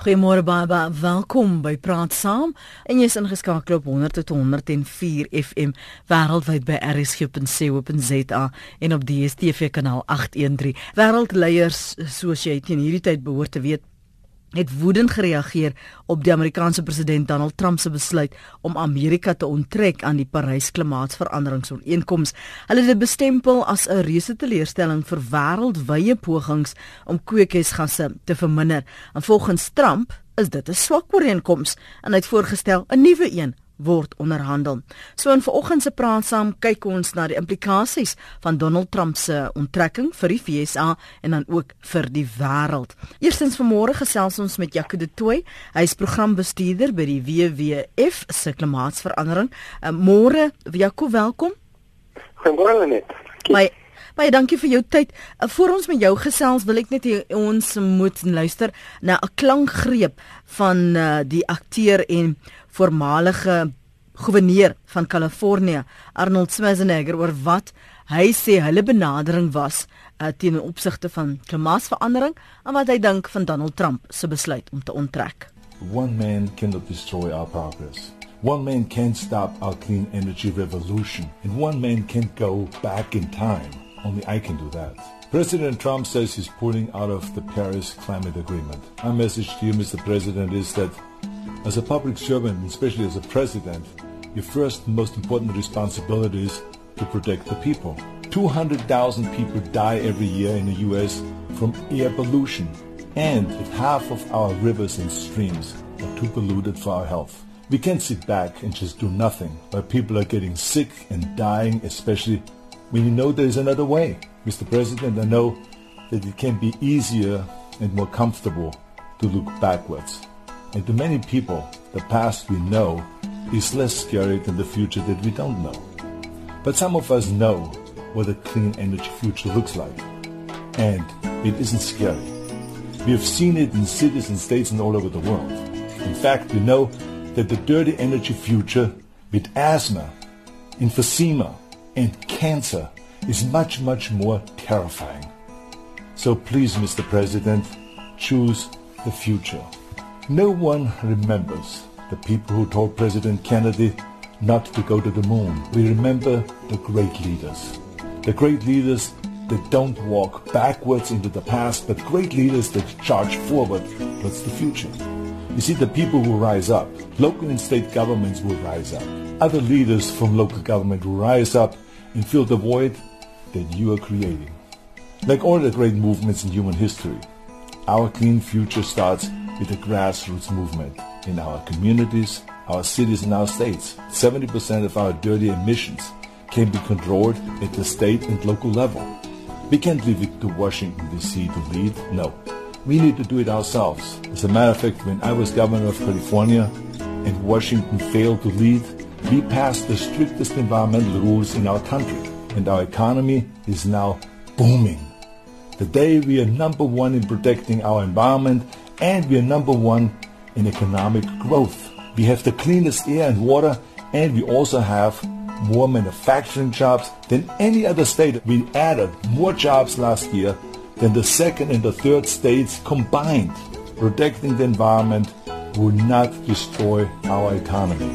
Goeiemôre baie welkom by Praat Saam en jy's ingeskakel op 100.104 FM wêreldwyd by rsg.co.za en op DStv kanaal 813. Wêreldleiers soos jy teen hierdie tyd behoort te weet het woedend gereageer op die Amerikaanse president Donald Trump se besluit om Amerika te onttrek aan die Parys klimaatsveranderingsooreenkoms. Hulle het dit bestempel as 'n reuse teleurstelling vir wêreldwye pogings om kweekhuisgasse te verminder. En volgens Trump is dit 'n swak ooreenkoms en hy het voorgestel 'n nuwe een word onderhandel. So in vanoggend se praat saam kyk ons na die implikasies van Donald Trump se onttrekking vir die FSA en dan ook vir die wêreld. Eerstens vanmôre gesels ons met Jaco de Tooi. Hy is programbestuurder by die WWF se klimaatsverandering. Uh, môre Jaco, welkom. Goeiemôre net. Baie baie dankie vir jou tyd. Uh, voor ons met jou gesels, wil ek net ons moet luister na 'n klankgreep van uh, die akteur en voormalige goewerneur van Kalifornië, Arnold Schwarzenegger, oor wat hy sê hulle benadering was uh, teen opsigte van klimaatsverandering en wat hy dink van Donald Trump se besluit om te onttrek. One man cannot destroy our progress. One man can't stop our clean energy revolution. And one man can't go back in time. Only I can do that. President Trump says he's pulling out of the Paris Climate Agreement. My message to you, Mr. President, is that as a public servant, especially as a president, your first and most important responsibility is to protect the people. 200,000 people die every year in the US from air pollution, and half of our rivers and streams are too polluted for our health. We can't sit back and just do nothing while people are getting sick and dying, especially when you know there is another way. Mr. President, I know that it can be easier and more comfortable to look backwards. And to many people, the past we know is less scary than the future that we don't know. But some of us know what a clean energy future looks like. And it isn't scary. We have seen it in cities and states and all over the world. In fact, we know that the dirty energy future with asthma, emphysema, and cancer is much, much more terrifying. So please, Mr. President, choose the future. No one remembers the people who told President Kennedy not to go to the moon. We remember the great leaders. The great leaders that don't walk backwards into the past, but great leaders that charge forward towards the future. You see, the people will rise up. Local and state governments will rise up. Other leaders from local government will rise up and fill the void that you are creating. Like all the great movements in human history, our clean future starts with a grassroots movement in our communities, our cities, and our states. 70% of our dirty emissions can be controlled at the state and local level. We can't leave it to Washington, D.C. to lead. No. We need to do it ourselves. As a matter of fact, when I was governor of California and Washington failed to lead, we passed the strictest environmental rules in our country, and our economy is now booming. Today, we are number one in protecting our environment and we are number one in economic growth. We have the cleanest air and water, and we also have more manufacturing jobs than any other state. We added more jobs last year than the second and the third states combined. Protecting the environment will not destroy our economy.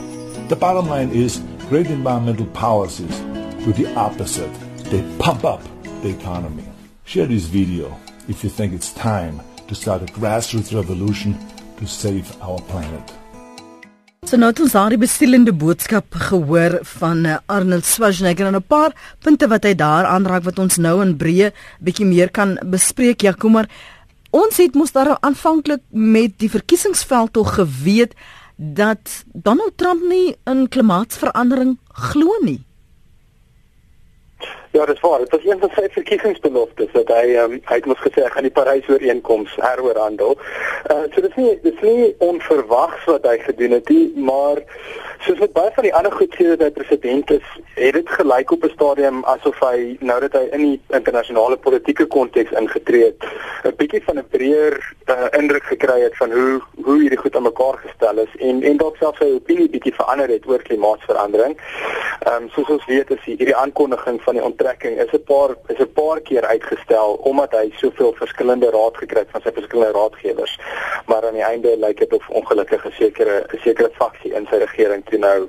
The bottom line is great environmental policies do the opposite. They pump up the economy. Share this video if you think it's time to start a grassroots revolution to save our planet. So nou het ons daardie bestielende boodskap gehoor van uh, Arnold Schwarzenegger en 'n paar punte wat hy daar aanraak wat ons nou in breë bietjie meer kan bespreek. Ja, kom maar. Ons het mos daar aanvanklik met die verkiesingsveld tog geweet dat Donald Trump nie in klimaatsverandering glo nie. Ja, dit was. Dit was een van sy verkiesingsbeloftes dat hy um, hy het mos gesê hy gaan die Parys-ooreenkoms heroorhandel. Uh so dit is nie dit is nie onverwags wat hy gedoen het nie, maar soos met baie van die ander goed sê dat hy president is, het dit gelyk op 'n stadium asof hy nou dat hy in die internasionale politieke konteks ingetree het, 'n bietjie van 'n breër uh, indruk gekry het van hoe hoe hierdie goed aan mekaar gestel is en en dalk selfs sy opinie bietjie verander het oor klimaatsverandering. Ehm um, soos ons weet is hierdie aankondiging van die onttrekking is 'n paar is 'n paar keer uitgestel omdat hy soveel verskillende raad gekry het van sy verskillende raadgewers. Maar aan die einde lyk dit of ongelukkig 'n sekere 'n sekere faksie in sy regering toe nou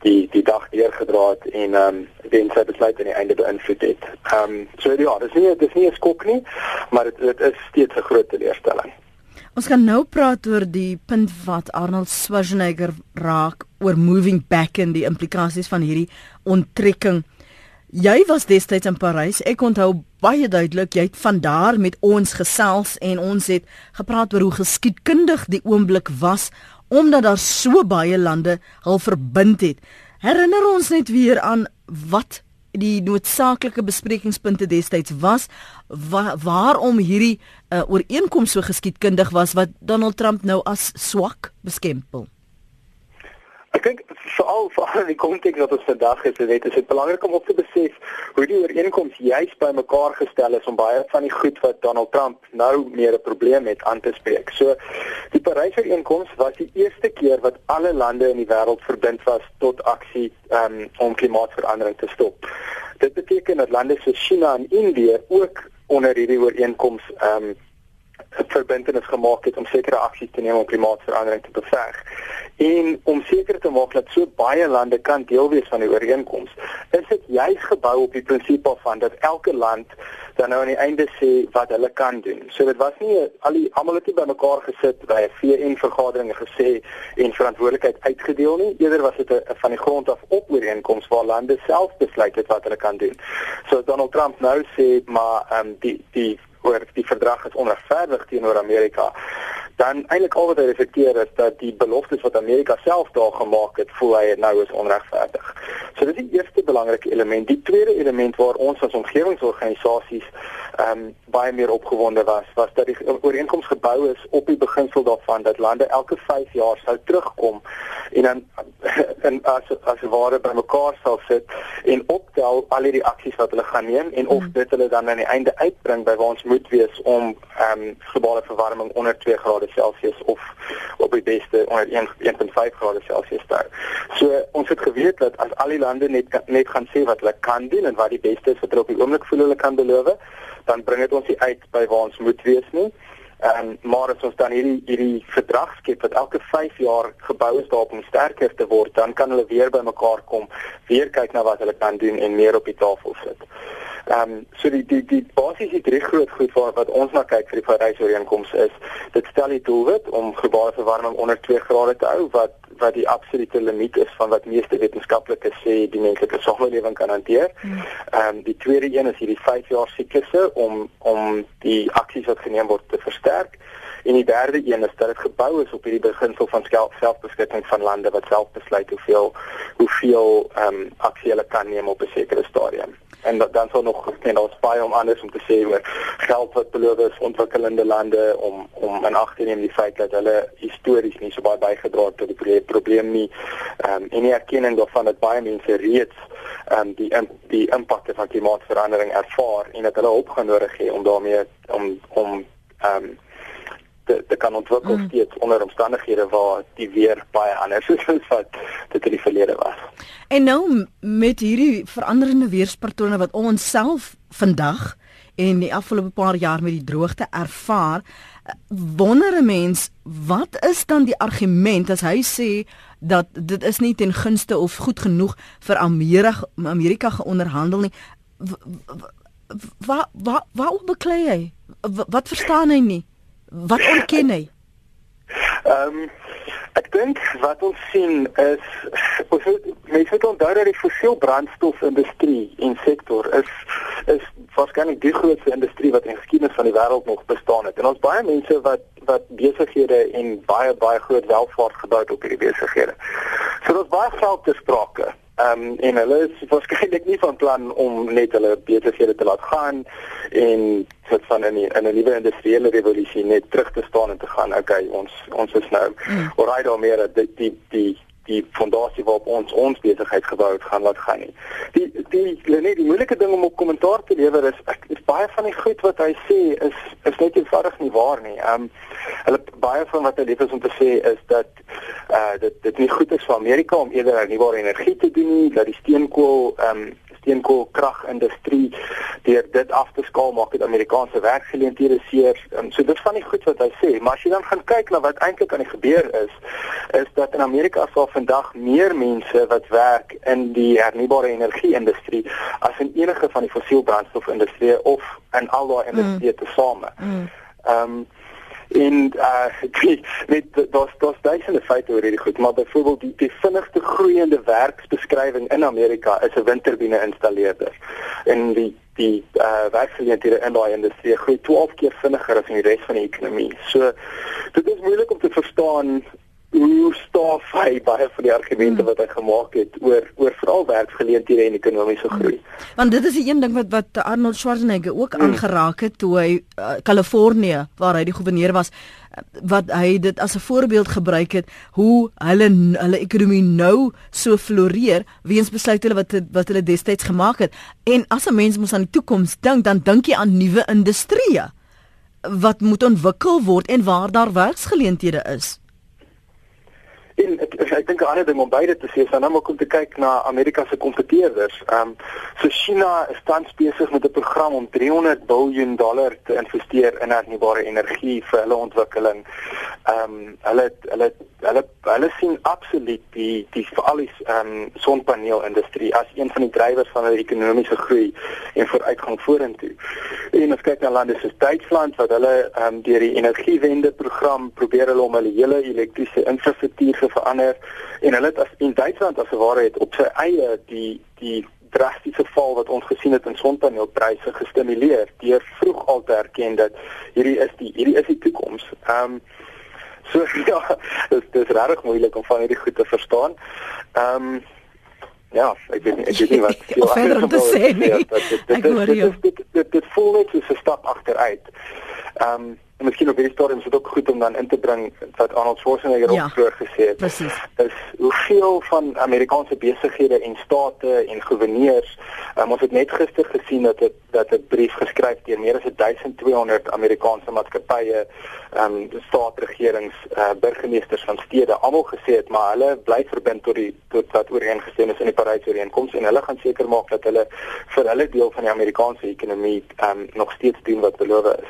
die die dag deurgedra het en ehm um, wen sy besluit aan die einde beïnvloed het. Ehm um, so ja, dis nie dis nie 'n skok nie, maar dit dit is steeds 'n groot teleurstelling. Ons gaan nou praat oor die punt wat Arnold Schwarzenegger raak oor moving back in die implikasies van hierdie onttrekking. Jy was destyds in Parys. Ek onthou baie duidelik jy het van daar met ons gesels en ons het gepraat oor hoe geskiedkundig die oomblik was omdat daar so baie lande hul verbind het. Herinner ons net weer aan wat die noodsaaklike besprekingspunte destyds was wa waarom hierdie uh, ooreenkoms so geskiedkundig was wat Donald Trump nou as swak beskempel. Ek dink veral veral in die konteks wat ons vandag het, weet is dit belangrik om op te besef hoe die ooreenkoms juis bymekaar gestel is om baie van die goed wat Donald Trump nou meer 'n probleem het aan te spreek. So die Parys ooreenkoms was die eerste keer wat alle lande in die wêreld verbind was tot aksie um, om klimaatsverandering te stop. Dit beteken dat lande soos China en Indië ook onder hierdie ooreenkoms ehm um, verbintenis gemaak het om sekere aksies te neem om klimaatsverandering te beveg. En om seker te maak dat so baie lande kan deel wees van die ooreenkoms, is dit juis gebou op die prinsipie van dat elke land dan nou aan die einde sê wat hulle kan doen. So dit was nie al die almal het nie bymekaar gesit by 'n VN vergadering gesê en verantwoordelikheid uitgedeel nie. Eerder was dit 'n van die grond af op ooreenkoms waar lande self besluit het wat hulle kan doen. So Donald Trump nou sê maar ehm um, die die oor die verdrag is onregverdig teenoor Amerika, dan eintlik al wat hy reflekteer is dat die beloftes wat Amerika self daar gemaak het, voel hy nou is onregverdig. So dit is die eerste belangrike element. Die tweede element waar ons as omgewingsorganisasies ehm um, baie meer opgewonde was, was dat die ooreenkoms gebou is op die beginsel daarvan dat lande elke 5 jaar sou terugkom en dan en as as ware bymekaar sal sit en optel al die aksies wat hulle gaan neem en of hmm. dit hulle dan aan die einde uitbring by waar ons moet wees om ehm um, globale verwarming onder 2 grade Celsius of op die beste onder 1.5 grade Celsius te hou. So ons het geweet dat as al die lande net net gaan sê wat hulle kan doen en wat die beste is wat hulle op die oomblik voel hulle kan beloof, dan bring dit ons nie uit by waar ons moet wees nie. Ehm um, maar as ons dan hierdie hierdie verdrag skep wat elke 5 jaar gebou is daarop om sterker te word, dan kan hulle weer bymekaar kom, weer kyk na wat hulle kan doen en meer op die tafel sit. Ehm um, so die die die basies die drie groot goed waar wat ons na kyk vir die Parys ooreenkoms is, dit stel die doelwit om globale verwarming onder 2 grade te hou wat wat die absolute limiet is van wat meeste wetenskaplikes sê die menslike samelewing kan hanteer. Hmm. Ehm um, die tweede een is hierdie 5 jaar siklusse om om die aksies wat geneem word te versterk. En die derde een is dat dit gebou is op hierdie beginsel van selfbeskikking van lande wat self besluit hoeveel hoeveel ehm um, aksie hulle kan neem op 'n sekere stadium en dat, dan sou nog en ons baie om anders om te sê oor geld wat beloof is ontwikkelende lande om om in ag te neem die feit dat hulle histories nie so baie bygedra het tot die probleem nie. Ehm um, en nie erkenning daarvan dat baie mense reeds ehm um, die die impakte van klimaatsverandering ervaar en dat hulle hulp gaan nodig hê om daarmee om om ehm um, te, te kan ontwikkel mm. steeds onder omstandighede waar die weer baie anders is as wat dit in die verlede was. En nou met hierdie veranderende weerspatrone wat ons self vandag en die afgelope paar jaar met die droogte ervaar, wonder 'n mens wat is dan die argument as hy sê dat dit is nie ten gunste of goed genoeg vir Amerika Amerika geonderhandel nie. Wat wat wat beklei hy? Wat verstaan hy nie? Wat ontken hy? Ehm um, ek dink wat ons sien is ons mense moet onthou dat die fossiel brandstofindustrie en sektor is is waarskynlik die grootste industrie wat in geskiedenis van die wêreld nog bestaan het. En ons baie mense wat wat besighede en baie baie groot welvaart gebou het op hierdie besighede. So daar's baie geld te sprake. Ehm um, en hulle is waarskynlik nie van plan om net hulle besighede te laat gaan en sit van in die, in 'n nuwe industriële revolusie net terug te staan en te gaan. Okay, ons ons is nou mm. alraai daarmee dat die die die die fondasie waarop ons ons besigheid gebou het gaan laat gaan nie. Die die net die moeilike ding om op kommentaar te lewer is ek is baie van die goed wat hy sê is is net eenvoudig nie waar nie. Ehm um, hulle baie van wat hy lief is om te sê is dat eh uh, dit dit nie goed is vir Amerika om eerder hernubare energie te doen nie, dat die steenkool ehm um, steenkoolkragindustrie deur dit af te skaal maak dit Amerikaanse werksgeleenthede seer. Um, so dit van die goed wat hy sê, maar as jy dan gaan kyk na wat eintlik aan die gebeur is, is dat in Amerika sal vandag meer mense wat werk in die hernubare energie-industrie as in enige van die fossielbrandstofindustrie of in al daai industrieë mm. tesame. Mm. Ehm um, en uh met daar's daar's duisende feite oor hierdie goed maar byvoorbeeld die, die vinnigste groeiende werksbeskrywing in Amerika is 'n windturbine installeerder. En die die uh werksgeleenthede in daai industrie groei 12 keer vinniger as in die res van die ekonomie so dit is moeilik om te verstaan hoe staaf hy baie van die argumente hmm. wat hy gemaak het oor oor veral werksgeleenthede en ekonomiese groei. Hmm. Want dit is die een ding wat wat Arnold Schwarzenegger ook hmm. aangeraak het toe hy Kalifornië uh, waar hy die goewerneur was wat hy dit as 'n voorbeeld gebruik het hoe hulle hulle ekonomie nou so floreer weens besluite wat wat hulle destyds gemaak het en as 'n mens mos aan die toekoms dink dan dink jy aan nuwe industrieë wat moet ontwikkel word en waar daar werksgeleenthede is. En ek ek, ek dink 'n ander ding om beide te sê dan nou om te kyk na Amerika se kompeteerders. Ehm um, so China is tans besig met 'n program om 300 miljard dollar te investeer in hernubare energie vir hulle ontwikkeling. Ehm um, hulle hulle hulle hulle sien absoluut die die veral die ehm um, sonpaneelindustrie as een van die drywers van hulle ekonomiese groei en vooruitgang vorentoe. En as kyk na lande soos Duitsland wat hulle ehm um, deur die energiewende program probeer hulle om hulle hele elektriese infrastruktuur te verander en hulle het as in Duitsland as ware het op sy eie die die drastiese val wat ons gesien het in sonpaneelpryse gestimuleer deur vroeg al te erken dat hierdie is die hierdie is die toekoms. Ehm um, so ja, dit is regtig moeilik om van hierdie goed te verstaan. Ehm um, Ja, ek weet nie, ek weet nie wat jy verder om te sê nie. Dit dit dit, dit, dit, dit, dit, dit voel net soos 'n stap agteruit. Ehm um, En miskien op hierdie stadium is dit ook goed om dan in te bring wat Arnold Schwarzenegger ja, ook vroeër gesê het. Precies. Is hoeveel van Amerikaanse besighede en state en goewerneurs, um, ons het net gister gesien dat dit dat 'n brief geskryf deur meer as 1200 Amerikaanse maatskappye, ehm um, staatsregerings, uh, burgemeesters van stede almal gesê het maar hulle bly verbind tot die tot wat ooreengestem is in die Parys-ooreenkoms en hulle gaan seker maak dat hulle vir hulle deel van die Amerikaanse ekonomie ehm um, nog steeds doen wat beloof is.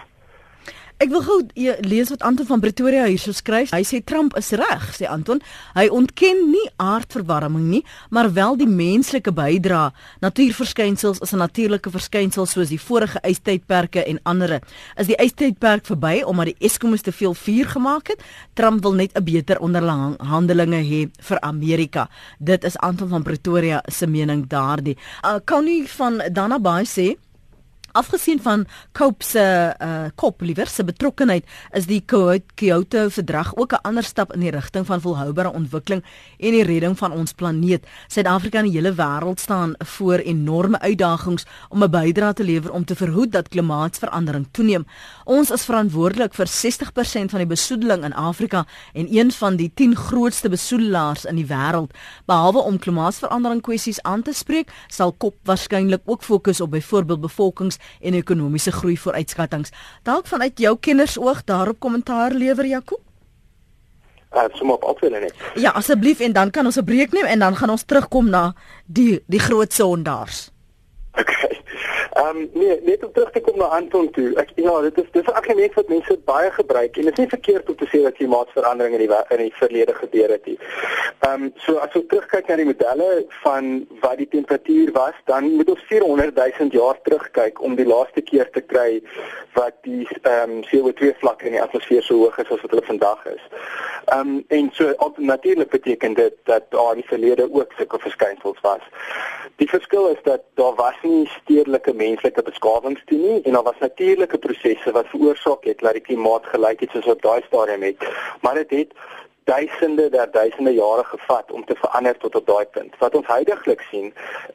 Ek wil gou lees wat Anton van Pretoria hierso skryf. Hy sê Trump is reg, sê Anton. Hy ontken nie aardverwarming nie, maar wel die menslike bydrae. Natuurverskynsels is 'n natuurlike verskynsel soos die vorige ystydperke en ander. Is die ystydperk verby omdat die Eskimos te veel vuur gemaak het? Trump wil net 'n beter onderhandelinge hê vir Amerika. Dit is Anton van Pretoria se mening daardie. Uh, Connie van Danabaai sê afgesien van Cope se uh, kop liewer se betrokkeheid is die Kyoto verdrag ook 'n ander stap in die rigting van volhoubare ontwikkeling en die redding van ons planeet. Suid-Afrika en die hele wêreld staan voor enorme uitdagings om 'n bydrae te lewer om te verhoed dat klimaatsverandering toeneem. Ons is verantwoordelik vir 60% van die besoedeling in Afrika en een van die 10 grootste besoedelaars in die wêreld. Behalwe om klimaatsverandering kwessies aan te spreek, sal Kop waarskynlik ook fokus op byvoorbeeld bevolkings en ekonomiese groei vooruitskattinge. Dalk vanuit jou kennersoog daarop kommentaar lewer Jaco? Uh, som op opwille net. Ja, asseblief en dan kan ons 'n breek neem en dan gaan ons terugkom na die die groot sondaars. Okay. Ehm um, nee, net om terug te kom na Anton toe. Ek ja, dit is dis 'n argument wat mense baie gebruik en dit is nie verkeerd om te sê dat klimaatsverandering in die in die verlede gebeur het nie. Ehm um, so as ons terugkyk na die modelle van wat die temperatuur was, dan moet ons 400 000 jaar terugkyk om die laaste keer te kry wat die ehm um, CO2 vlakke in die atmosfeer so hoog is as wat hulle vandag is. Ehm um, en so natuurlik beteken dit dat daar in die verlede ook sulke verskynsels was. Die verskil is dat daar was nie stedelike menslike beskawings toe nie en daar was natuurlike prosesse wat veroorsaak het dat die klimaat gelyk het soos op daai stadium het maar dit het duisende der duisende jare gevat om te verander tot op daai punt wat ons heidaglik sien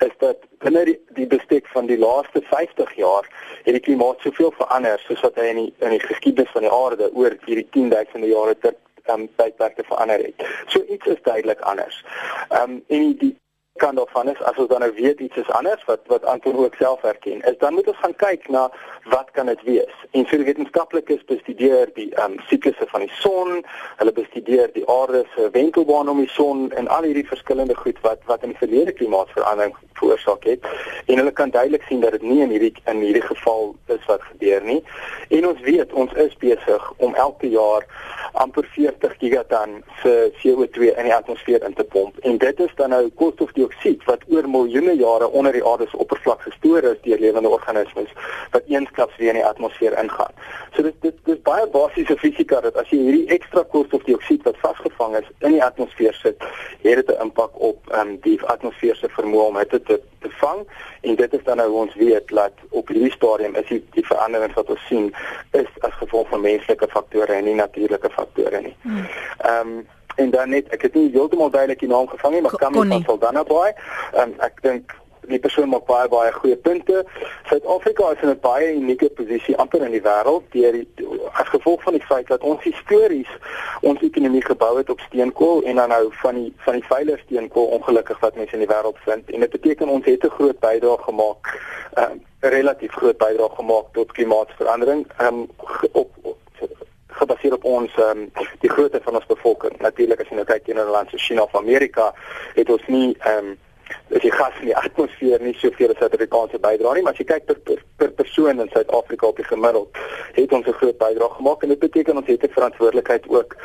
is dat binne die, die bestek van die laaste 50 jaar het die klimaat soveel verander soos wat hy in die, in die geskiedenis van die aarde oor hierdie 10000 jare ter um, tydperke verander het. So iets is duidelik anders. Ehm um, en die kan daarvan is as ons dan nou weet iets is anders wat wat Anton ook self erken is dan moet ons gaan kyk na wat kan dit wees. En die wetenskaplikes bestudeer die um, siklusse van die son hulle bestudeer die aarde se wentelbaan om die son en al hierdie verskillende goed wat wat in die verlede klimaatsverandering veroorsaak het. En hulle kan duidelik sien dat dit nie in hierdie in hierdie geval is wat gebeur nie. En ons weet ons is besig om elke jaar amper 40 gigaton se CO2 in die atmosfeer in te pomp. En dit is dan nou koolstofdioksied dioksied wat oor miljoene jare onder die aarde se oppervlak gestoor is deur lewende organismes wat eensklaps weer in die atmosfeer ingaan. So dit dit dis baie basiese fisika dat as jy hierdie ekstra koolstofdioksied wat vasgevang is in die atmosfeer sit, het dit 'n impak op um, die atmosfeer se vermoë om dit te te vang en dit is dan nou ons weet dat op hierdie stadium is die, die verandering wat ons sien is as gevolg van menslike faktore en nie natuurlike faktore nie. Hmm. Ehm um, en dan net ek het nie heeltemal duidelik die naam gevang nie maar kan nie van Saldanha Boy. Um, ek dink die persoon maak baie baie goeie punte. Suid-Afrika is in 'n baie unieke posisie amper in die wêreld deur as gevolg van die feit dat ons histories ons ekonomie gebou het op steenkool en dan nou van die van die veilige steenkool ongelukkig wat mense in die wêreld vind en dit beteken ons het 'n groot bydrae gemaak, 'n um, relatief groot bydrae gemaak tot klimaatsverandering um, op, op gebaseer op ons um, die grootte van ons bevolking. Natuurlik as jy nou kyk teenoor 'n land so China of Amerika, het ons nie ehm um, as jy gas in die atmosfeer nie soveel as Suid-Afrikaanse bydrae nie, maar as jy kyk per, per, per persoon in Suid-Afrika op die gemiddeld, het ons 'n groot bydrae gemaak en dit beteken ons het 'n verantwoordelikheid ook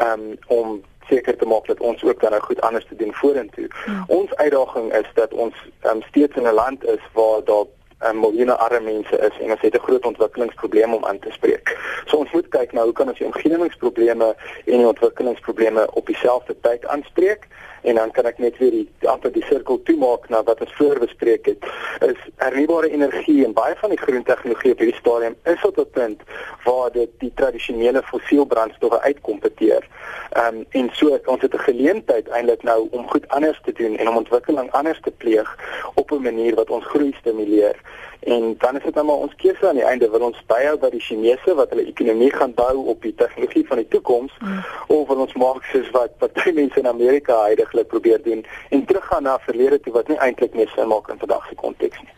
um, om seker te maak dat ons ook dan nou goed anders te doen vorentoe. Hmm. Ons uitdaging is dat ons um, steeds in 'n land is waar daar um, miljoene arme mense is en ons het 'n groot ontwikkelingsprobleem om aan te spreek. So ons moet kyk na hoe kan ons die omgewingsprobleme en die ontwikkelingsprobleme op dieselfde tyd aanspreek en dan kan ek net weer die amper die sirkel toemaak na wat ons voor bespreek het is hernubare energie en baie van die groen tegnologie op hierdie stadium is op 'n punt waar dit die tradisionele fossielbrandstowwe uitkompeteer. Ehm um, en so ons het 'n geleentheid eintlik nou om goed anders te doen en om ontwikkeling anders te pleeg op 'n manier wat ons groei stimuleer. En dan is dit nou maar ons keuse aan die einde wil ons byhou by die Chinese wat hulle ekonomie gaan bou op die tegnologie van die toekoms mm. of wil ons maak soos wat baie mense in Amerika heidaglik probeer doen en teruggaan na verlede toe wat nie eintlik meer sin maak in vandag se konteks nie.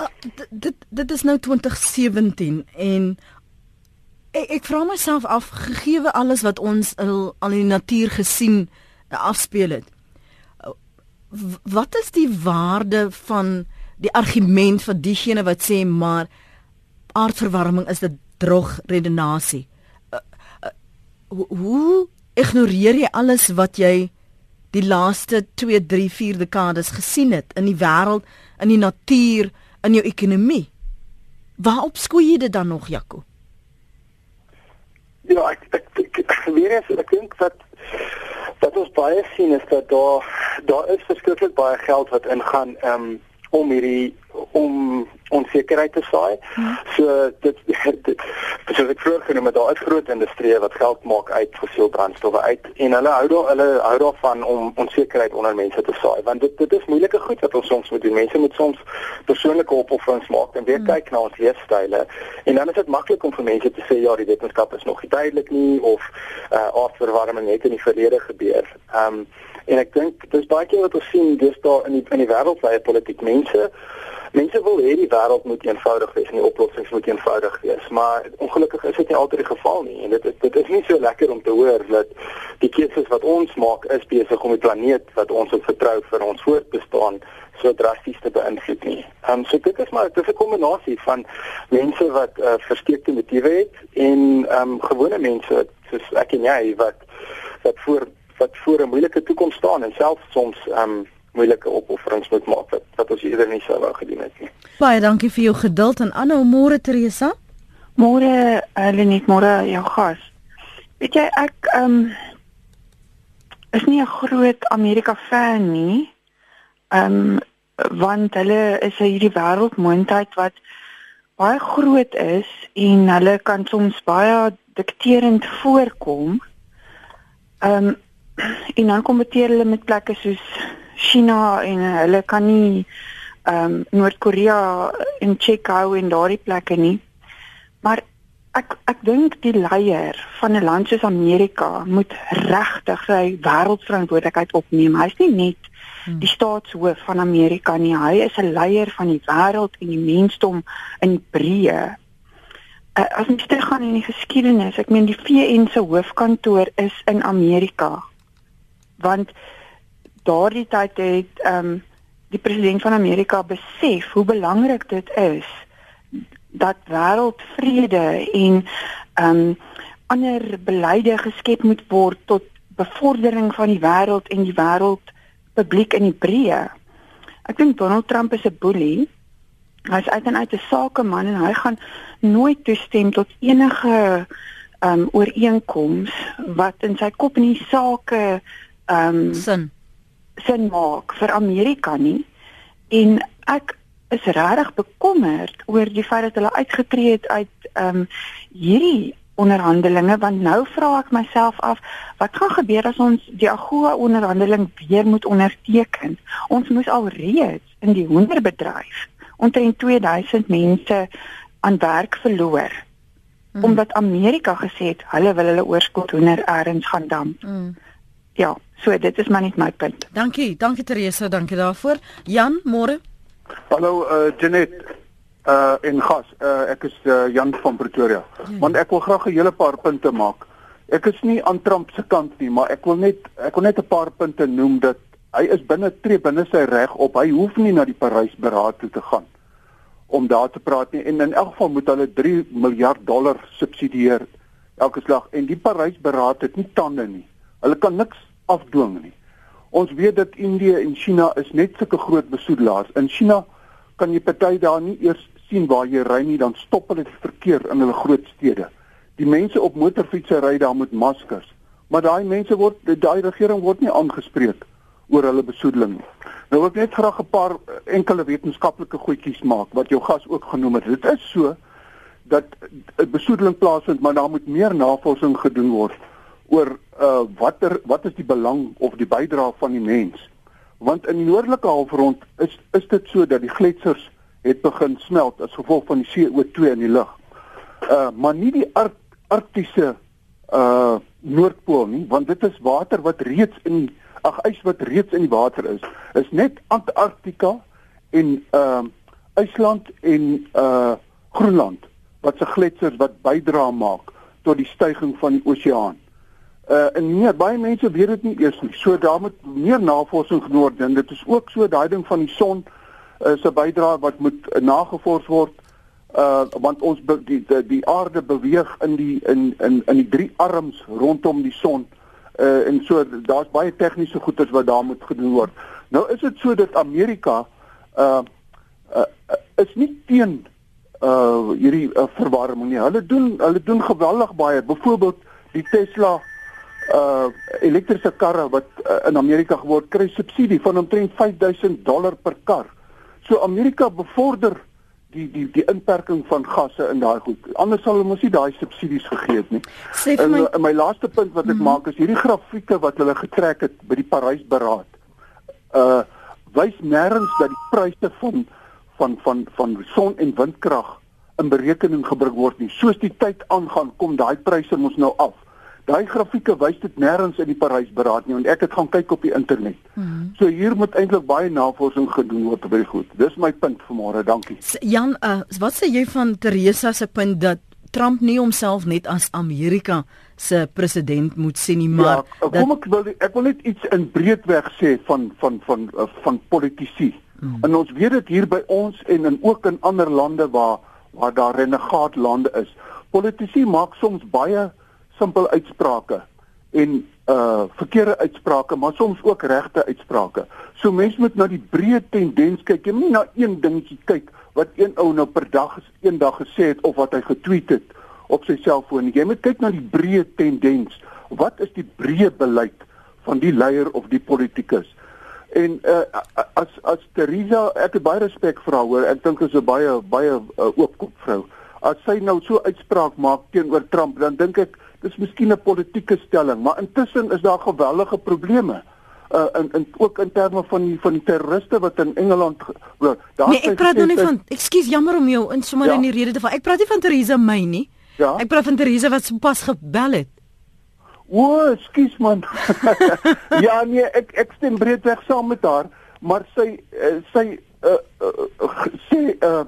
Uh, dit dit is nou 2017 en ek, ek vra myself af gegee alles wat ons al, al in die natuur gesien uh, afspeel het. Wat is die waarde van die argument van diegene wat sê maar aardverwarming is 'n droog redenasie. Uh, uh, hoe ignoreer jy alles wat jy die laaste 2, 3, 4 dekades gesien het in die wêreld, in die natuur, in jou ekonomie? Waarop skoei jy dit dan nog, Jaco? Ja, ek ek, ek, ek weer eens ek dink dat dat ons baie sien is dat daar daar is verskriklik baie geld wat ingaan ehm um, om hierdie om onsekerheid te saai. Hmm. So dit dit soos ek vroeër genoem het, daar is groot industrieë wat geld maak uit fossiel brandstowwe uit en hulle hou daar hulle hou daarvan om onsekerheid onder mense te saai want dit dit is moeilike goed wat ons soms moet doen. Mense moet soms persoonlike opofferings maak en weer hmm. kyk na ons leefstyle en dan is dit maklik om vir mense te sê ja, die wetenskap is nog nie duidelik nie of uh, aardverwarming het in die verlede gebeur. Ehm um, En ek dink dis baie keer wat ons sien dis daar in die in die wêreldwye politiek mense mense wil hê die wêreld moet eenvoudig wees en die oplossings moet eenvoudig wees, maar ongelukkig is dit nie altyd die geval nie en dit dit is nie so lekker om te hoor dat die keuses wat ons maak is besig om die planeet wat ons op vertrou vir ons voortbestaan so drasties te beïnvloed nie. Ehm um, so dit is maar dit is 'n kombinasie van mense wat uh, versteekte motiewe het en ehm um, gewone mense soos ek en jy wat wat voor wat voor 'n moeilike toekoms staan en selfs soms um moeilike opofferings moet maak wat, wat ons eerder nie sou wou gedoen het nie. Baie dankie vir jou geduld en aanhou môre Teresa. Môre Helenet, môre jou gas. Weet jy ek um is nie 'n groot Amerika fan nie. Um want hulle is hierdie wêreldmoondheid wat baie groot is en hulle kan soms baie dikterend voorkom. Um en dan kompeteer hulle met plekke soos China en hulle kan nie ehm um, Noord-Korea en Tsjekhou en daardie plekke nie. Maar ek ek dink die leier van 'n land soos Amerika moet regtig sy wêreldverantwoordelikheid opneem. Hy's nie net hmm. die staatshoof van Amerika nie. Hy is 'n leier van die wêreld en die mensdom in breë. Uh, as ons teruggaan in die geskiedenis, ek meen die VN se hoofkantoor is in Amerika. Want daardie tyd het ehm um, die president van Amerika besef hoe belangrik dit is dat wêreldvrede en ehm um, ander beleide geskep moet word tot bevordering van die wêreld en die wêreld publiek in die breë. Ek dink Donald Trump is 'n boelie. Hy's uit en uit 'n sakeman en hy gaan nooit toestem tot enige ehm um, ooreenkoms wat in sy kop in die sake ehm um, sin sin maak vir Amerika nie. En ek is regtig bekommerd oor die feit dat hulle uitgetree het uit ehm um, hierdie onderhandelinge want nou vra ek myself af wat gaan gebeur as ons die AGOA onderhandeling weer moet onderteken ons moes al reeds in die hoenderbedryf omtrent 2000 mense aan werk verloor mm. omdat Amerika gesê het hulle wil hulle oorskot hoender eers gaan damp mm. Ja so dit is maar net my punt dankie dankie Teresa dankie daarvoor Jan môre Hallo uh Janet uh en gas uh ek is uh, Jan van Pretoria. Ja. Want ek wil graag 'n hele paar punte maak. Ek is nie aan Trump se kant nie, maar ek wil net ek wil net 'n paar punte noem dat hy is binne tree binne sy reg op. Hy hoef nie na die Parys beraad toe te gaan om daar te praat nie en in elk geval moet hulle 3 miljard dollar subsidieer elke slag en die Parys beraad het nie tande nie. Hulle kan niks afdwing nie. Ons weet dat Indië en China is net sulke groot besoedelaars. In China kan jy party daar nie eers sien waar jy ry nie, dan stop hulle die verkeer in hulle groot stede. Die mense op motorfietsse ry daar met maskers. Maar daai mense word daai regering word nie aangespreek oor hulle besoedeling nie. Nou ek net graag 'n paar enkele wetenskaplike goedjies maak wat jou gas ook genoem het. Dit is so dat besoedeling plaasvind, maar daar moet meer navorsing gedoen word oor uh watter wat is die belang of die bydrae van die mens? Want in die noordelike halfrond is is dit so dat die gletsers het begin smelt as gevolg van die CO2 in die lug. Uh maar nie die Ark Arktiese uh Noordpool nie, want dit is water wat reeds in ag ys wat reeds in die water is. Is net Antarktika en uh IJsland en uh Groenland wat se gletsers wat bydra maak tot die stygings van die oseaan. Uh en nee, baie mense weet dit nie eers nie. So daar moet meer navorsing gedoen word. Dit is ook so daai ding van die son uh, 'n bydrae wat moet uh, nagevors word. Uh want ons be, die, die die aarde beweeg in die in in in die drie arms rondom die son. Uh en so daar's baie tegniese goeders wat daar moet gedoen word. Nou is dit so dat Amerika uh, uh is nie teen uh hierdie uh, verwarming nie. Hulle doen hulle doen geweldig baie. Byvoorbeeld die Tesla uh elektriese karre wat uh, in Amerika geword kry subsidie van omtrent 5000 dollar per kar. So Amerika bevorder die die die inperking van gasse in daai goed. Anders sal hulle mos nie daai subsidies gegee het nie. En my, my laaste punt wat ek mm maak is hierdie grafieke wat hulle getrek het by die Parys beraad. Uh wys nêrens dat die pryse van van van van son en windkrag in berekening gebring word nie. Soos die tyd aangaan, kom daai pryse mos nou af. Daai grafieke wys dit nêrens in die Parys beraad nie en ek het gaan kyk op die internet. Mm -hmm. So hier moet eintlik baie navorsing gedoen word baie goed. Dis my punt vanmôre. Dankie. Jan, uh, wat sê jy van Teresa se punt dat Trump nie homself net as Amerika se president moet sien nie, maar ja, kom dat... ek wil ek wil net iets in breedweg sê van van van van, van politici. Hmm. En ons weet dit hier by ons en in ook in ander lande waar waar daar renegaat lande is. Politici maak soms baie simpel uitsprake en uh verkeerde uitsprake, maar soms ook regte uitsprake. So mense moet na die breë tendens kyk, moet nie na een dingetjie kyk wat een ou nou per dag is eendag gesê het of wat hy getweet het op sy selfoon. Jy moet kyk na die breë tendens. Wat is die breë beleid van die leier of die politikus? En uh as as Teresa, ek het baie respek vir haar hoor. Ek dink sy is 'n baie baie uh, oopkop vrou. As sy nou so uitspraak maak teenoor Trump, dan dink ek dis miskien 'n politieke stelling, maar intussen is daar geweldige probleme uh in in ook in terme van die van die terroriste wat in Engeland. Daar Nee, ek praat nou nie van Ekskuus, jammer om jou in sommer ja. in die rede te val. Ek praat nie van Theresa May nie. Ja. Ek praat van Theresa wat sopas gebel het. O, skus man. ja nee, ek ek stem breedweg saam met haar, maar sy uh, sy uh, uh, sê uh,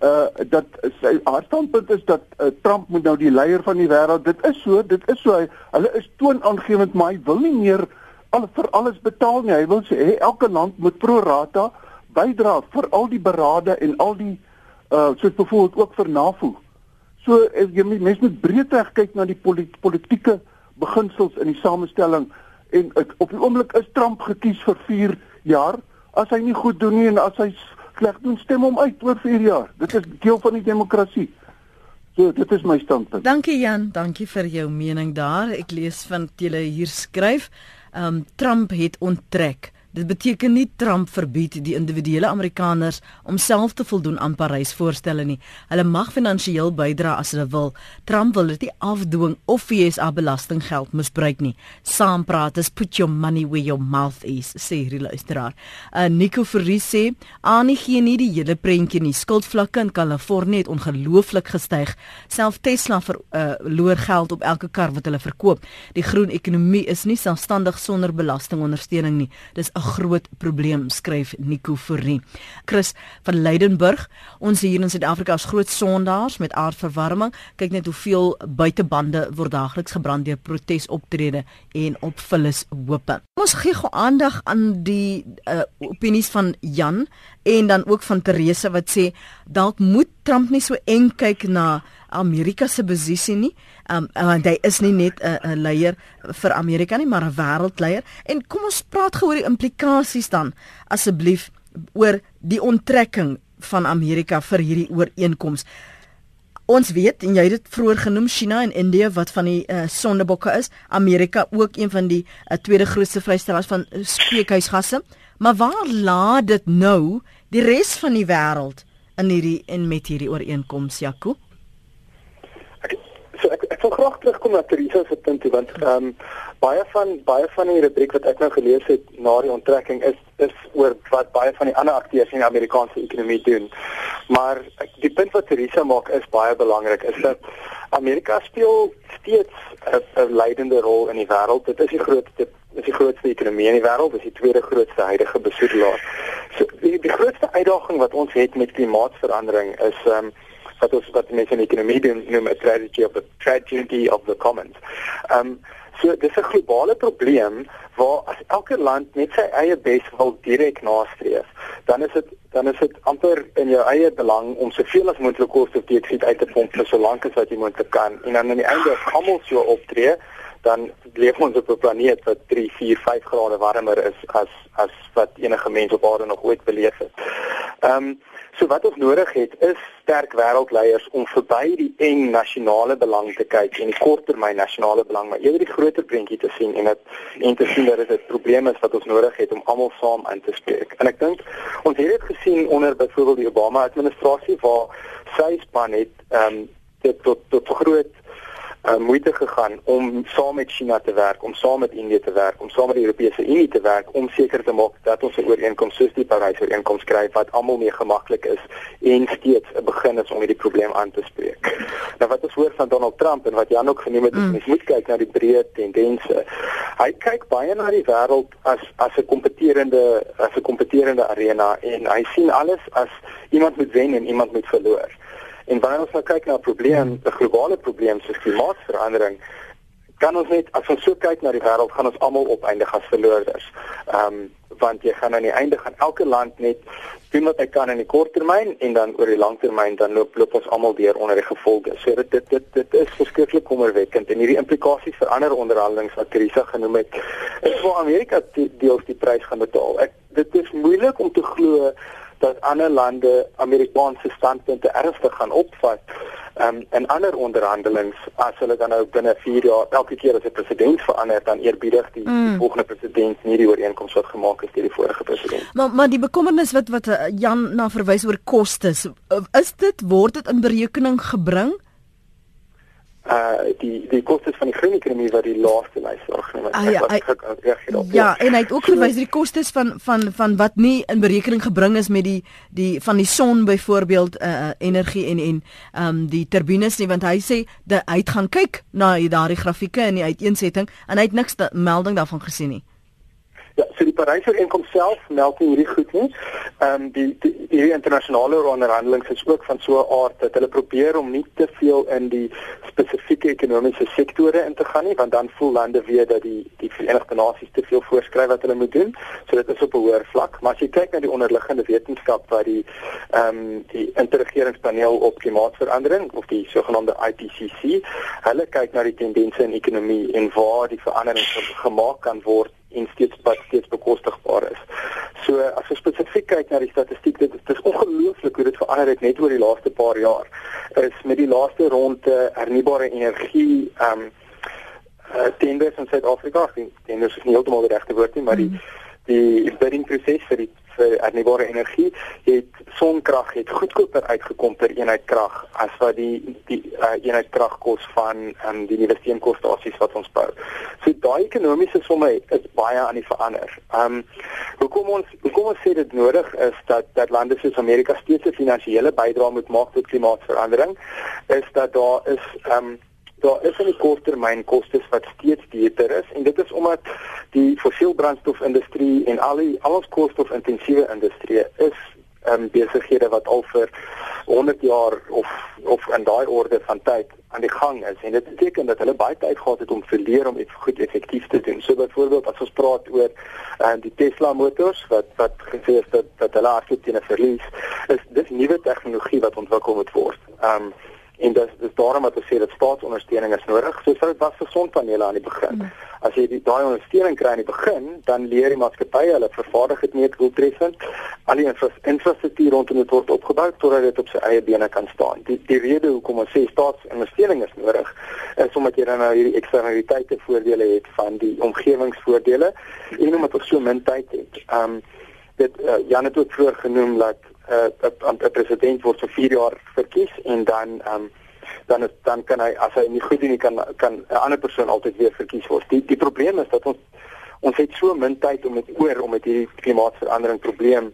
uh dat sy haar standpunt is dat uh, Trump moet nou die leier van die wêreld. Dit is so, dit is so. Hy, hulle is toonaangewend, maar hy wil nie meer al vir alles betaal nie. Hy wil sê hey, elke land moet pro rata bydra vir al die berade en al die uh soos byvoorbeeld ook vir NAVO. So jy mens moet breedweg kyk na die polit, politieke beginsels in die samestelling en ek, op die oomblik is Trump gekies vir 4 jaar. As hy nie goed doen nie en as hy sleg doen, stem hom uit oor 4 jaar. Dit is deel van die demokrasie. So, dit is my standpunt. Dankie Jan, dankie vir jou mening daar. Ek lees van julle hier skryf, ehm um, Trump het onttrek. Dit beteken nie Trump verbied die individuele Amerikaners om self te voldoen aan Parys-voorstelle nie. Hulle mag finansiëel bydra as hulle wil. Trump wil dit nie afdwing of FSA belastinggeld misbruik nie. Saampraat is put your money where your mouth is, sê hierdie luisteraar. Uh, Nico Verrie sê, "Anie gee nie die hele prentjie nie. Skuldvlakke in Kalifornië het ongelooflik gestyg. Self Tesla verloor uh, geld op elke kar wat hulle verkoop. Die groen ekonomie is nie selfstandig sonder belastingondersteuning nie. Dis 'n groot probleem, skryf Nico Fourie. Chris van Leidenburg, ons hier in Suid-Afrika is groot sondaars met aardverwarming. Kyk net hoeveel buitebande word daagliks gebrand deur protesoptrede en op vullis hope. Ons gee gou aandag aan die uh, opinies van Jan en dan ook van Teresa wat sê dalk moet Trump nie so eng kyk na Amerika se posisie nie. Um want hy is nie net 'n 'n leier vir Amerika nie, maar 'n wêreldleier. En kom ons praat gou oor die implikasies dan asseblief oor die onttrekking van Amerika vir hierdie ooreenkoms. Ons weet en jy het dit vroeër genoem China en India wat van die uh, sondebokke is. Amerika ook een van die uh, tweede grootste vrystellers van uh, spreekhuisgasse. Maar waar laat dit nou die res van die wêreld in hierdie en met hierdie ooreenkoms, Jaco? So ek ek wil graag terugkom na Teresa se punt toe want ehm um, baie van baie van die rubriek wat ek nou gelees het na die onttrekking is is oor wat baie van die ander akteurs in die Amerikaanse ekonomie doen. Maar die punt wat Teresa maak is baie belangrik is dat Amerika speel steeds 'n leidende rol in die wêreld. Dit is die grootste is die grootste ekonomie in die wêreld, is die tweede grootste huidige besoedelaar. So die, die grootste uitdaging wat ons het met klimaatsverandering is ehm um, wat ons wat mense in ekonomie noem 'n tragedy of the tragedy of the commons. Um, so dis 'n globale probleem waar as elke land net sy eie bes wil direk nastreef, dan is dit dan is dit amper in jou eie belang om soveel as moontlik koolstofdioksied uit te pomp vir so lank as wat jy moontlik kan en dan aan die einde as almal so optree dan leef ons op 'n planeet wat 3, 4, 5 grade warmer is as as wat enige mens op aarde nog ooit beleef het. Ehm um, So wat ons nodig het is sterk wêreldleiers om verby die eng nasionale belang te kyk en die korttermyn nasionale belang, maar eerder die groter prentjie te sien en dit en te sien dat dit 'n probleem is wat ons nodig het om almal saam in te spreek. En ek dink ons het dit gesien onder byvoorbeeld die Obama administrasie waar sy span het ehm um, dit tot tot groot uh, moeite gegaan om saam met China te werk, om saam met Indië te werk, om saam met die Europese Unie te werk om seker te maak dat ons 'n ooreenkoms soos die Parys ooreenkoms kry wat almal mee gemaklik is en steeds 'n begin is om hierdie probleem aan te spreek. Nou wat ons hoor van Donald Trump en wat Jan ook genoem het, mm. is moet kyk na die breë tendense. Hy kyk baie na die wêreld as as 'n kompeterende as 'n kompeterende arena en hy sien alles as iemand moet wen en iemand moet verloor. En wanneer ons nou kyk na 'n probleem, 'n globale probleem soos klimaatsverandering, kan ons net as ons so kyk na die wêreld, gaan ons almal opeindig as verloorders. Ehm um, want jy gaan aan die einde gaan elke land net doen wat hy kan in die kort termyn en dan oor die lang termyn dan loop loop ons almal weer onder die gevolge. So dit dit dit, dit is verskriklik kommerwekkend en hierdie implikasies vir ander onderhandelinge wat Teresa genoem het, is vir Amerika deels die prys gaan betaal. Ek dit is moeilik om te glo dat ander lande Amerikaanse standpunte ernstig gaan opvat um, in ander onderhandelings as hulle dan nou binne 4 jaar elke keer as 'n president verander dan eerbiedig die, mm. die volgende president nie die ooreenkoms wat gemaak is deur die vorige president. Maar maar die bekommernis wat wat eh, Jan na verwys oor kostes, eh, is dit word dit in berekening gebring? Uh die die kostes van die groen ekonomie wat die laaste lys voorgeneem het. Ah, ja, ek, ek, ek, ek, ek, ja, en hy het ook so, verwys die kostes van van van wat nie in berekening gebring is met die die van die son byvoorbeeld uh energie en en ehm um, die turbines nie want hy sê dat hy gaan kyk na daardie grafieke in die uiteensetting en hy het niks melding daarvan gesien nie. Ja, so die Paryse ooreenkoms self meld nie hierdie goed nie. Ehm um, die die hierdie internasionale onderhandelinge is ook van so 'n aard dat hulle probeer om nie te veel in die spesifieke ekonomiese sektore in te gaan nie, want dan voel lande weer dat die die Verenigde Nasies te veel voorskryf wat hulle moet doen. So dit is op 'n hoër vlak, maar as jy kyk na die onderliggende wetenskap wat die ehm um, die interregeringspaneel op klimaatsverandering of die sogenaamde IPCC, hulle kyk na die tendense in ekonomie en waar die veranderings gemaak kan word en steeds wat steeds bekostigbaar is. So as ons spesifiek kyk na die statistiek, dit is, dit is ongelooflik hoe dit verander het net oor die laaste paar jaar. Is met die laaste ronde hernubare energie ehm um, uh, tenders in Suid-Afrika, tenders is nie heeltemal die regte woord nie, maar die mm. die bidding proses vir die vir hernubare energie het sonkrag het goedkoper uitgekom per eenheid krag as wat die die uh, eenheid krag kos van um, die nuwe steenkoolstasies wat ons bou. So daai ekonomiese somme is baie aan die verander. Ehm um, hoekom ons hoekom ons sê dit nodig is dat dat lande soos Amerika steeds 'n finansiële bydrae moet maak tot klimaatsverandering is dat daar is ehm um, daar is 'n korttermyn kostes wat steeds duurder is en dit is omdat die fossielbrandstofindustrie en al die al ons koolstofintensiewe industrie is um, besighede wat al vir 100 jaar of of in daai orde van tyd aan die gang is en dit beteken dat hulle baie tyd gehad het om te leer om dit goed effektief te doen. So byvoorbeeld as ons praat oor uh, die Tesla motors wat wat gesê is dat dat hulle hardloop teen 'n verlies, is dis nuwe tegnologie wat ontwikkel moet word. Um en dis dis daarom wat ons sê dat staatsondersteuning is nodig. So sou dit was vir sonpanele aan die begin. Mm. As jy die daai ondersteuning kry aan die begin, dan leer die maatskappye hulle vervaardig dit meer doeltreffend. Al die infrastruktuur rondom dit word opgebou totdat dit op sy eie bene kan staan. Die die rede hoekom ons sê staatsondersteuning is nodig is omdat jy dan nou hierdie eksternaliteite voordele het van die omgewingsvoordele en omdat ons so min tyd het. Um, dit uh, Jan het ook vroeër genoem dat 'n uh, 'n president word vir 4 jaar verkies en dan um, dan is, dan kan hy as hy nie goed doen nie kan kan 'n ander persoon altyd weer verkies word. Die die probleem is dat ons ons het so min tyd om dit oor om met hierdie klimaatsverandering probleem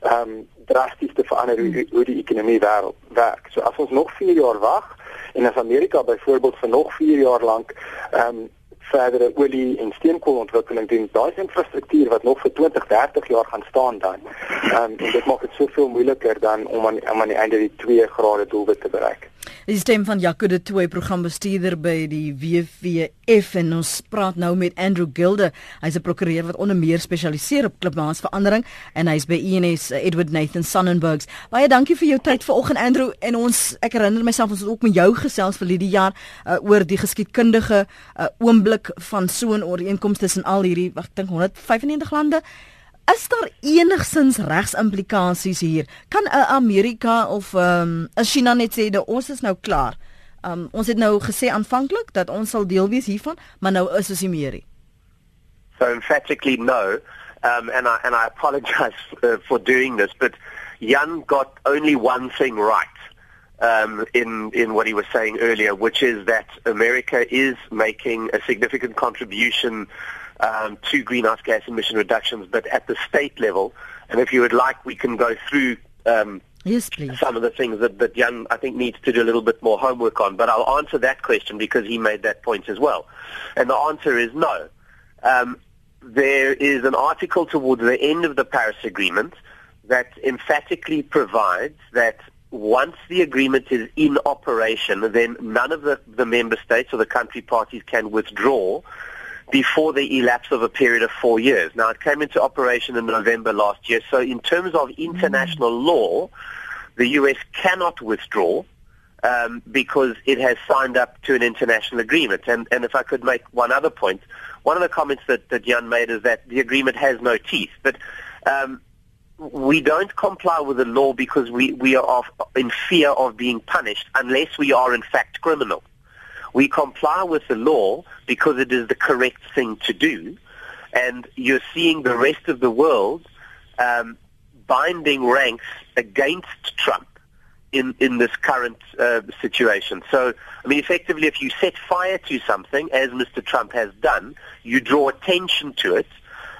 ehm um, drasties te verander hoe, hmm. hoe die ekonomie wêreld werk. So as ons nog 4 jaar wag en as Amerika byvoorbeeld vir nog 4 jaar lank ehm um, verdere olie en steenkoolontwikkeling doen. Daai infrastruktuur wat nog vir 20, 30 jaar gaan staan dan. Ehm um, en dit maak dit soveel moeiliker dan om aan om aan die einde die 2 grade doelwit te bereik. Die stem van Jaco de Tooi programbestuurder by die WWF en ons praat nou met Andrew Gilde. Hy's 'n prokureur wat onder meer spesialiseer op klimaatsverandering en hy's by ENS Edward Nathan Sonnenbergs. Baie dankie vir jou tyd vanoggend Andrew en ons ek herinner myself ons het ook met jou gesels vir hierdie jaar uh, oor die geskiedkundige uh, oomblik van so 'n ooreenkoms tussen al hierdie ek dink 195 lande. Is daar enigsins regsimplikasies hier? Kan 'n Amerika of ehm um, 'n China net sê dat ons is nou klaar? Um, ons het nou gesê aanvanklik dat ons sal deel wees hiervan, maar nou is ons nie meer nie. So emphatically no. Um, and I and I apologize uh, for doing this, but Jan got only one thing right um, in in what he was saying earlier, which is that America is making a significant contribution um, to greenhouse gas emission reductions, but at the state level. And if you would like, we can go through um, yes, please. some of the things that, that Jan, I think, needs to do a little bit more homework on. But I'll answer that question because he made that point as well. And the answer is no. Um, there is an article towards the end of the Paris Agreement that emphatically provides that once the agreement is in operation, then none of the, the member states or the country parties can withdraw before the elapse of a period of four years. Now, it came into operation in November last year, so in terms of international mm. law, the U.S. cannot withdraw um, because it has signed up to an international agreement. And, and if I could make one other point, one of the comments that, that Jan made is that the agreement has no teeth. But um, we don't comply with the law because we, we are in fear of being punished unless we are in fact criminals. We comply with the law because it is the correct thing to do. And you're seeing the rest of the world um, binding ranks against Trump in in this current uh, situation. So, I mean, effectively, if you set fire to something, as Mr. Trump has done, you draw attention to it,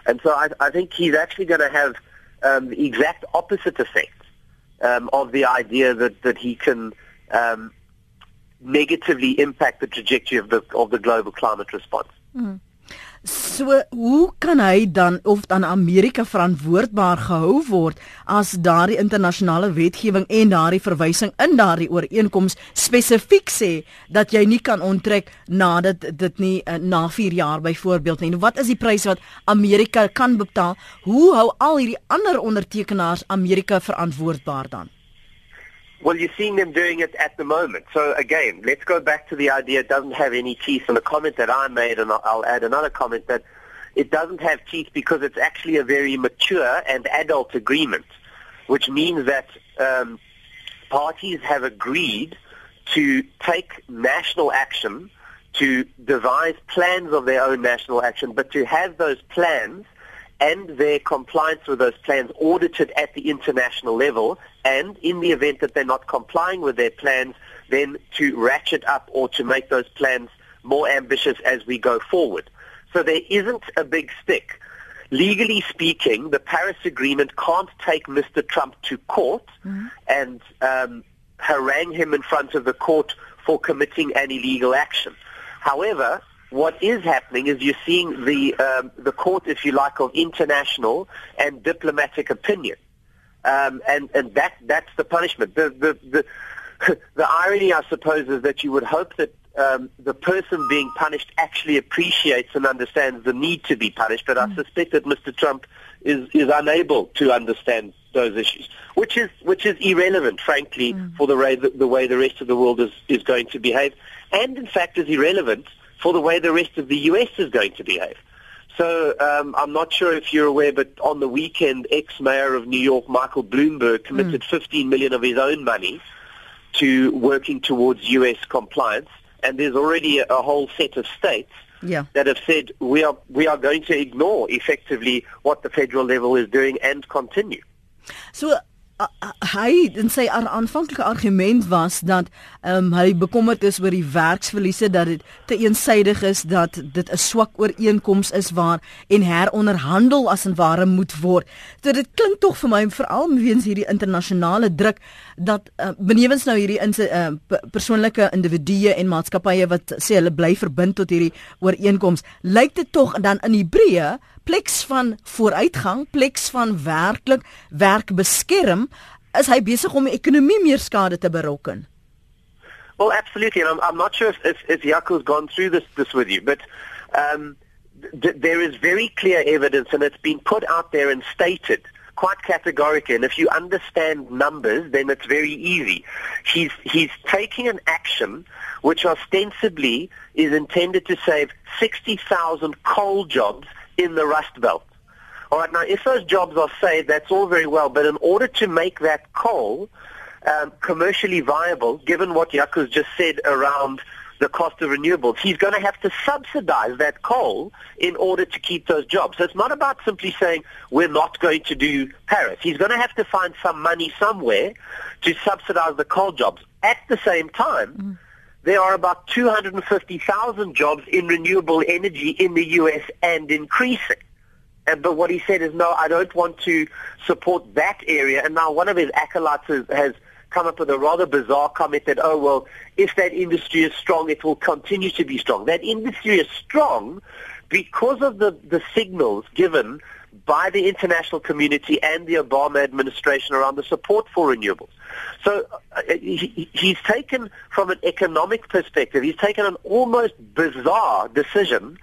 and so I, I think he's actually going to have um, the exact opposite effect um, of the idea that that he can. Um, negatively impact the trajectory of the of the global climate response. Mm. So hoe kan hy dan of dan Amerika verantwoordbaar gehou word as daardie internasionale wetgewing en daardie verwysing in daardie ooreenkoms spesifiek sê dat jy nie kan onttrek nadat dit nie uh, na 4 jaar byvoorbeeld nie. Wat is die prys wat Amerika kan betaal? Hoe hou al hierdie ander ondertekenaars Amerika verantwoordbaar dan? Well, you're seeing them doing it at the moment. So again, let's go back to the idea it doesn't have any teeth. And the comment that I made, and I'll add another comment that it doesn't have teeth because it's actually a very mature and adult agreement, which means that um, parties have agreed to take national action, to devise plans of their own national action, but to have those plans and their compliance with those plans audited at the international level and in the event that they're not complying with their plans then to ratchet up or to make those plans more ambitious as we go forward. So there isn't a big stick. Legally speaking, the Paris Agreement can't take Mr. Trump to court mm-hmm. and um, harangue him in front of the court for committing an illegal action. However, what is happening is you're seeing the um, the court, if you like, of international and diplomatic opinion, um, and and that that's the punishment. The the the, the irony, I suppose, is that you would hope that um, the person being punished actually appreciates and understands the need to be punished, but mm. I suspect that Mr. Trump is is unable to understand those issues, which is which is irrelevant, frankly, mm. for the way the, the way the rest of the world is is going to behave, and in fact is irrelevant for the way the rest of the U.S. is going to behave. So um, I'm not sure if you're aware, but on the weekend, ex-mayor of New York, Michael Bloomberg, committed mm. 15 million of his own money to working towards U.S. compliance, and there's already a, a whole set of states yeah. that have said we are we are going to ignore effectively what the federal level is doing and continue. So hy en sy aanvanklike argument was dat um, hy bekommerd is oor die werksverliese dat dit te eensydig is dat dit 'n swak ooreenkoms is waar en heronderhandel as en ware moet word. So dit klink tog vir my veral weens hierdie internasionale druk dat uh, benewens nou hierdie in uh, persoonlike individue en maatskappye wat sê hulle bly verbind tot hierdie ooreenkoms, lyk dit tog dan in Hebreë pleks van vooruitgang, pleks van werklik werk beskerm, is hy besig om die ekonomie meer skade te berokken. Well, absolutely. And I'm, I'm not sure if, if, if Yaku's gone through this, this with you, but um, th- there is very clear evidence, and it's been put out there and stated quite categorically. And if you understand numbers, then it's very easy. He's, he's taking an action which ostensibly is intended to save 60,000 coal jobs in the Rust Belt. All right, now if those jobs are saved, that's all very well, but in order to make that coal um, commercially viable, given what Yaku's just said around the cost of renewables, he's going to have to subsidize that coal in order to keep those jobs. So it's not about simply saying we're not going to do Paris. He's going to have to find some money somewhere to subsidize the coal jobs. At the same time, mm there are about 250,000 jobs in renewable energy in the U.S. and increasing. And, but what he said is, no, I don't want to support that area. And now one of his acolytes has, has come up with a rather bizarre comment that, oh, well, if that industry is strong, it will continue to be strong. That industry is strong because of the, the signals given by the international community and the Obama administration around the support for renewables. So uh, he, he's taken, from an economic perspective, he's taken an almost bizarre decision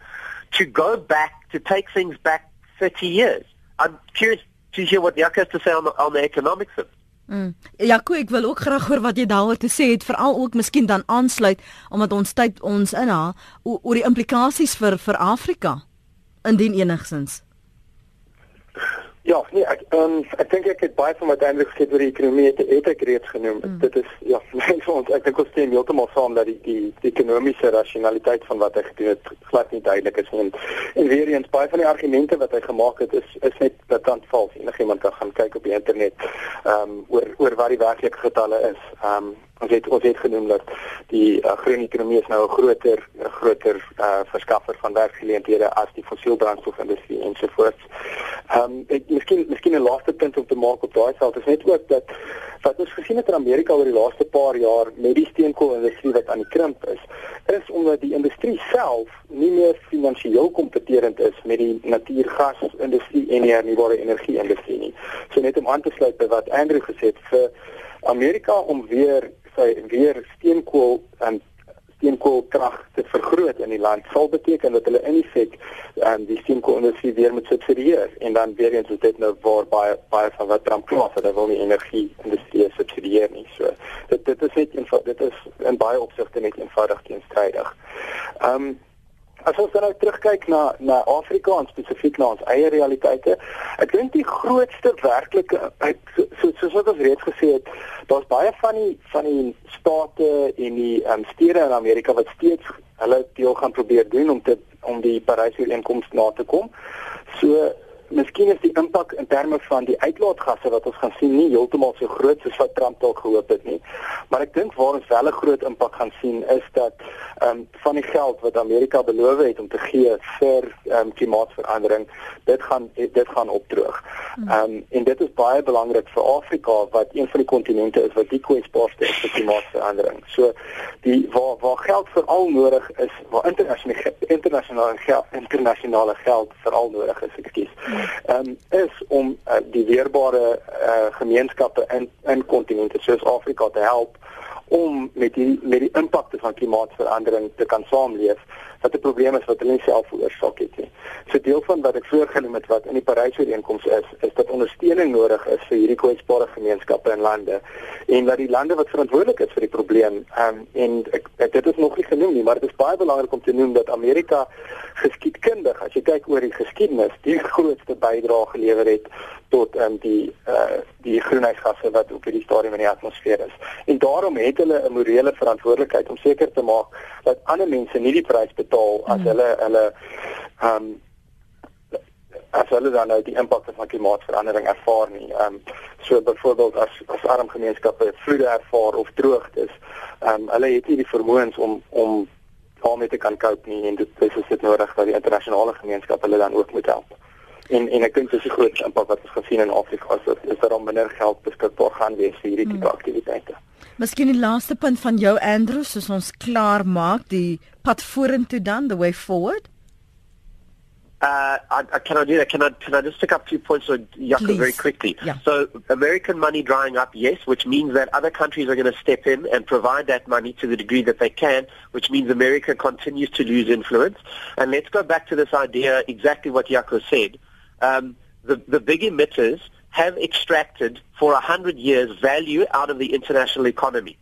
to go back, to take things back 30 years. I'm curious to hear what Jaco has to say on the, on the economics of it. Mm. Jaco, ek wil ook graag hoor wat jy daaroor te sê het, veral ook miskien dan aansluit omdat ons tyd ons inhaal oor die implikasies vir vir Afrika indien enigsins. Ja, nee, ek um, ek dink ek het baie van wat Hendrik gesê oor die ekonomie het, het ek reeds genoem. Mm. Dit is ja, ons ek dink ons stem heeltemal saam dat die die, die ekonomiese rasionaliteit van wat hy gedoen het glad nie duidelik is. En, en weer eens baie van die argumente wat hy gemaak het is is net bekant vals. Enigiemand kan gaan kyk op die internet ehm um, oor oor wat die werklike getalle is. Ehm um, ons het ons het genoem dat die uh, groen ekonomie is nou 'n groter groter uh, verskaffer van werkgeleenthede as die fossielbrandstofindustrie ensovoorts. Ehm um, ek miskien miskien 'n laaste punt om te maak op daai veld is net ook dat wat ons gesien het in Amerika oor die laaste paar jaar met die steenkoolindustrie wat aan die krimp is, is omdat die industrie self nie meer finansiëel kompeterend is met die natuurgasindustrie en die hernubare energie industrie nie. So net om aan te sluit by wat Andrew gesê het vir Amerika om weer sy weer steenkool en steenkoolkrag te vergroot in die land sal beteken dat hulle in effek um, die steenkoolindustrie weer moet subsidieer en dan weer eens dit nou waar baie baie van wat Trump het dat wil nie energie industrie subsidieer nie so dit dit is net eenvoudig dit is in baie opsigte net eenvoudig teenstrydig. Ehm um, As ons dan nou terugkyk na na Afrika en spesifiek na ons eie realiteite, ek dink die grootste werklike so, so soos wat ons reeds gesê het, daar's baie van die van die state en die um, stede in Amerika wat steeds hulle deel gaan probeer doen om te om die Parys-ooreenkoms na te kom. So Miskien is die impak in terme van die uitlaatgasse wat ons gaan sien nie heeltemal so groot soos wat Trump dalk gehoop het nie. Maar ek dink waar ons wel 'n groot impak gaan sien is dat ehm um, van die geld wat Amerika beloof het om te gee vir ehm um, klimaatsverandering, dit gaan dit gaan opdroog. Ehm um, en dit is baie belangrik vir Afrika wat een van die kontinente is wat die kwesbaarste is vir klimaatsverandering. So die waar waar geld veral nodig is, waar internasionale internasionale geld internasionale geld veral nodig is, ekskuus um, is om uh, die weerbare uh, gemeenskappe in in kontinente soos Afrika te help om met die met die impakte van klimaatsverandering te kan saamleef wat 'n probleem is wat hulle nie self veroorsaak het nie. So deel van wat ek voorgenoem het wat in die Parys-ooreenkoms is, is dat ondersteuning nodig is vir hierdie kwesbare gemeenskappe en lande en dat die lande wat verantwoordelik is vir die probleem um, en ek, ek dit is nog nie genoem nie, maar dit is baie belangrik om te noem dat Amerika geskiedkundig, as jy kyk oor die geskiedenis, die grootste bydrae gelewer het tot um, die uh, die groenheidsgasse wat op hierdie stadium in die atmosfeer is. En daarom het hulle 'n morele verantwoordelikheid om seker te maak dat ander mense nie die prys betaal as mm. hulle hulle ehm um, as hulle dan nou die impak van klimaatsverandering ervaar nie. Ehm um, so byvoorbeeld as as arm gemeenskappe vloede ervaar of droogtes, ehm um, hulle het nie die vermoëns om om daarmee te kan cope nie en dit is dit nodig dat die internasionale gemeenskap hulle dan ook moet help. En en ek dink dis 'n groot impak wat ons gesien in Afrika is, is dat daar minder geld beskikbaar gaan wees vir hierdie tipe hmm. aktiwiteite. Miskien die laaste punt van jou Andrew, soos ons klaar maak die pad vorentoe dan, the way forward. Uh, I, I cannot do that. Can I, can I just pick up two points on Yucca very quickly? Yeah. So American money drying up, yes, which means that other countries are going to step in and provide that money to the degree that they can, which means America continues to lose influence. And let's go back to this idea, exactly what Yucca said. Um, the, the big emitters have extracted for a hundred years value out of the international economy.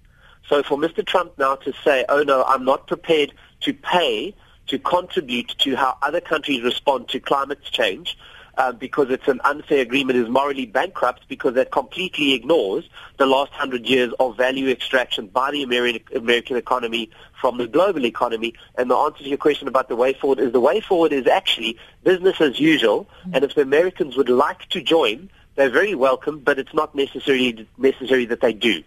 So for Mr. Trump now to say, oh no, I'm not prepared to pay to contribute to how other countries respond to climate change uh, because it's an unfair agreement is morally bankrupt because that completely ignores the last hundred years of value extraction by the American, American economy from the global economy. And the answer to your question about the way forward is the way forward is actually business as usual. Mm-hmm. And if the Americans would like to join, they're very welcome, but it's not necessarily necessary that they do.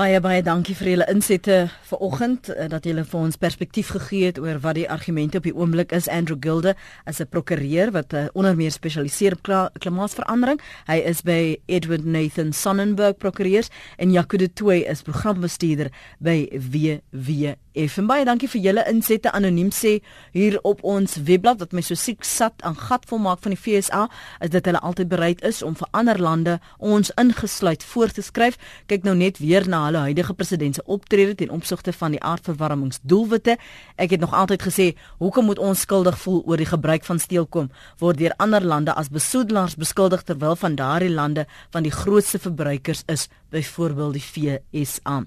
Baie baie dankie vir julle insette vanoggend eh, dat julle vir ons perspektief gegee het oor wat die argumente op die oomblik is. Andrew Gilde is 'n prokureur wat uh, onder meer spesialiseer op klimaatsverandering. Hy is by Edward Nathan Sonnenberg Prokureurs en Jaco de Tooy is programbestuurder by WW Effen baie dankie vir julle insette anoniem sê hier op ons webblad wat my so siek sat aan gatvol maak van die FSA is dat hulle altyd bereid is om vir ander lande ons ingesluit voor te skryf kyk nou net weer na hulle huidige president se optrede ten opsigte van die aardverwarmingsdoelwitte. Ek het nog altyd gesê hoekom moet ons skuldig voel oor die gebruik van steelkom? Word deur ander lande as besoedelaars beskuldig terwyl van daardie lande van die grootste verbruikers is byvoorbeeld die FSA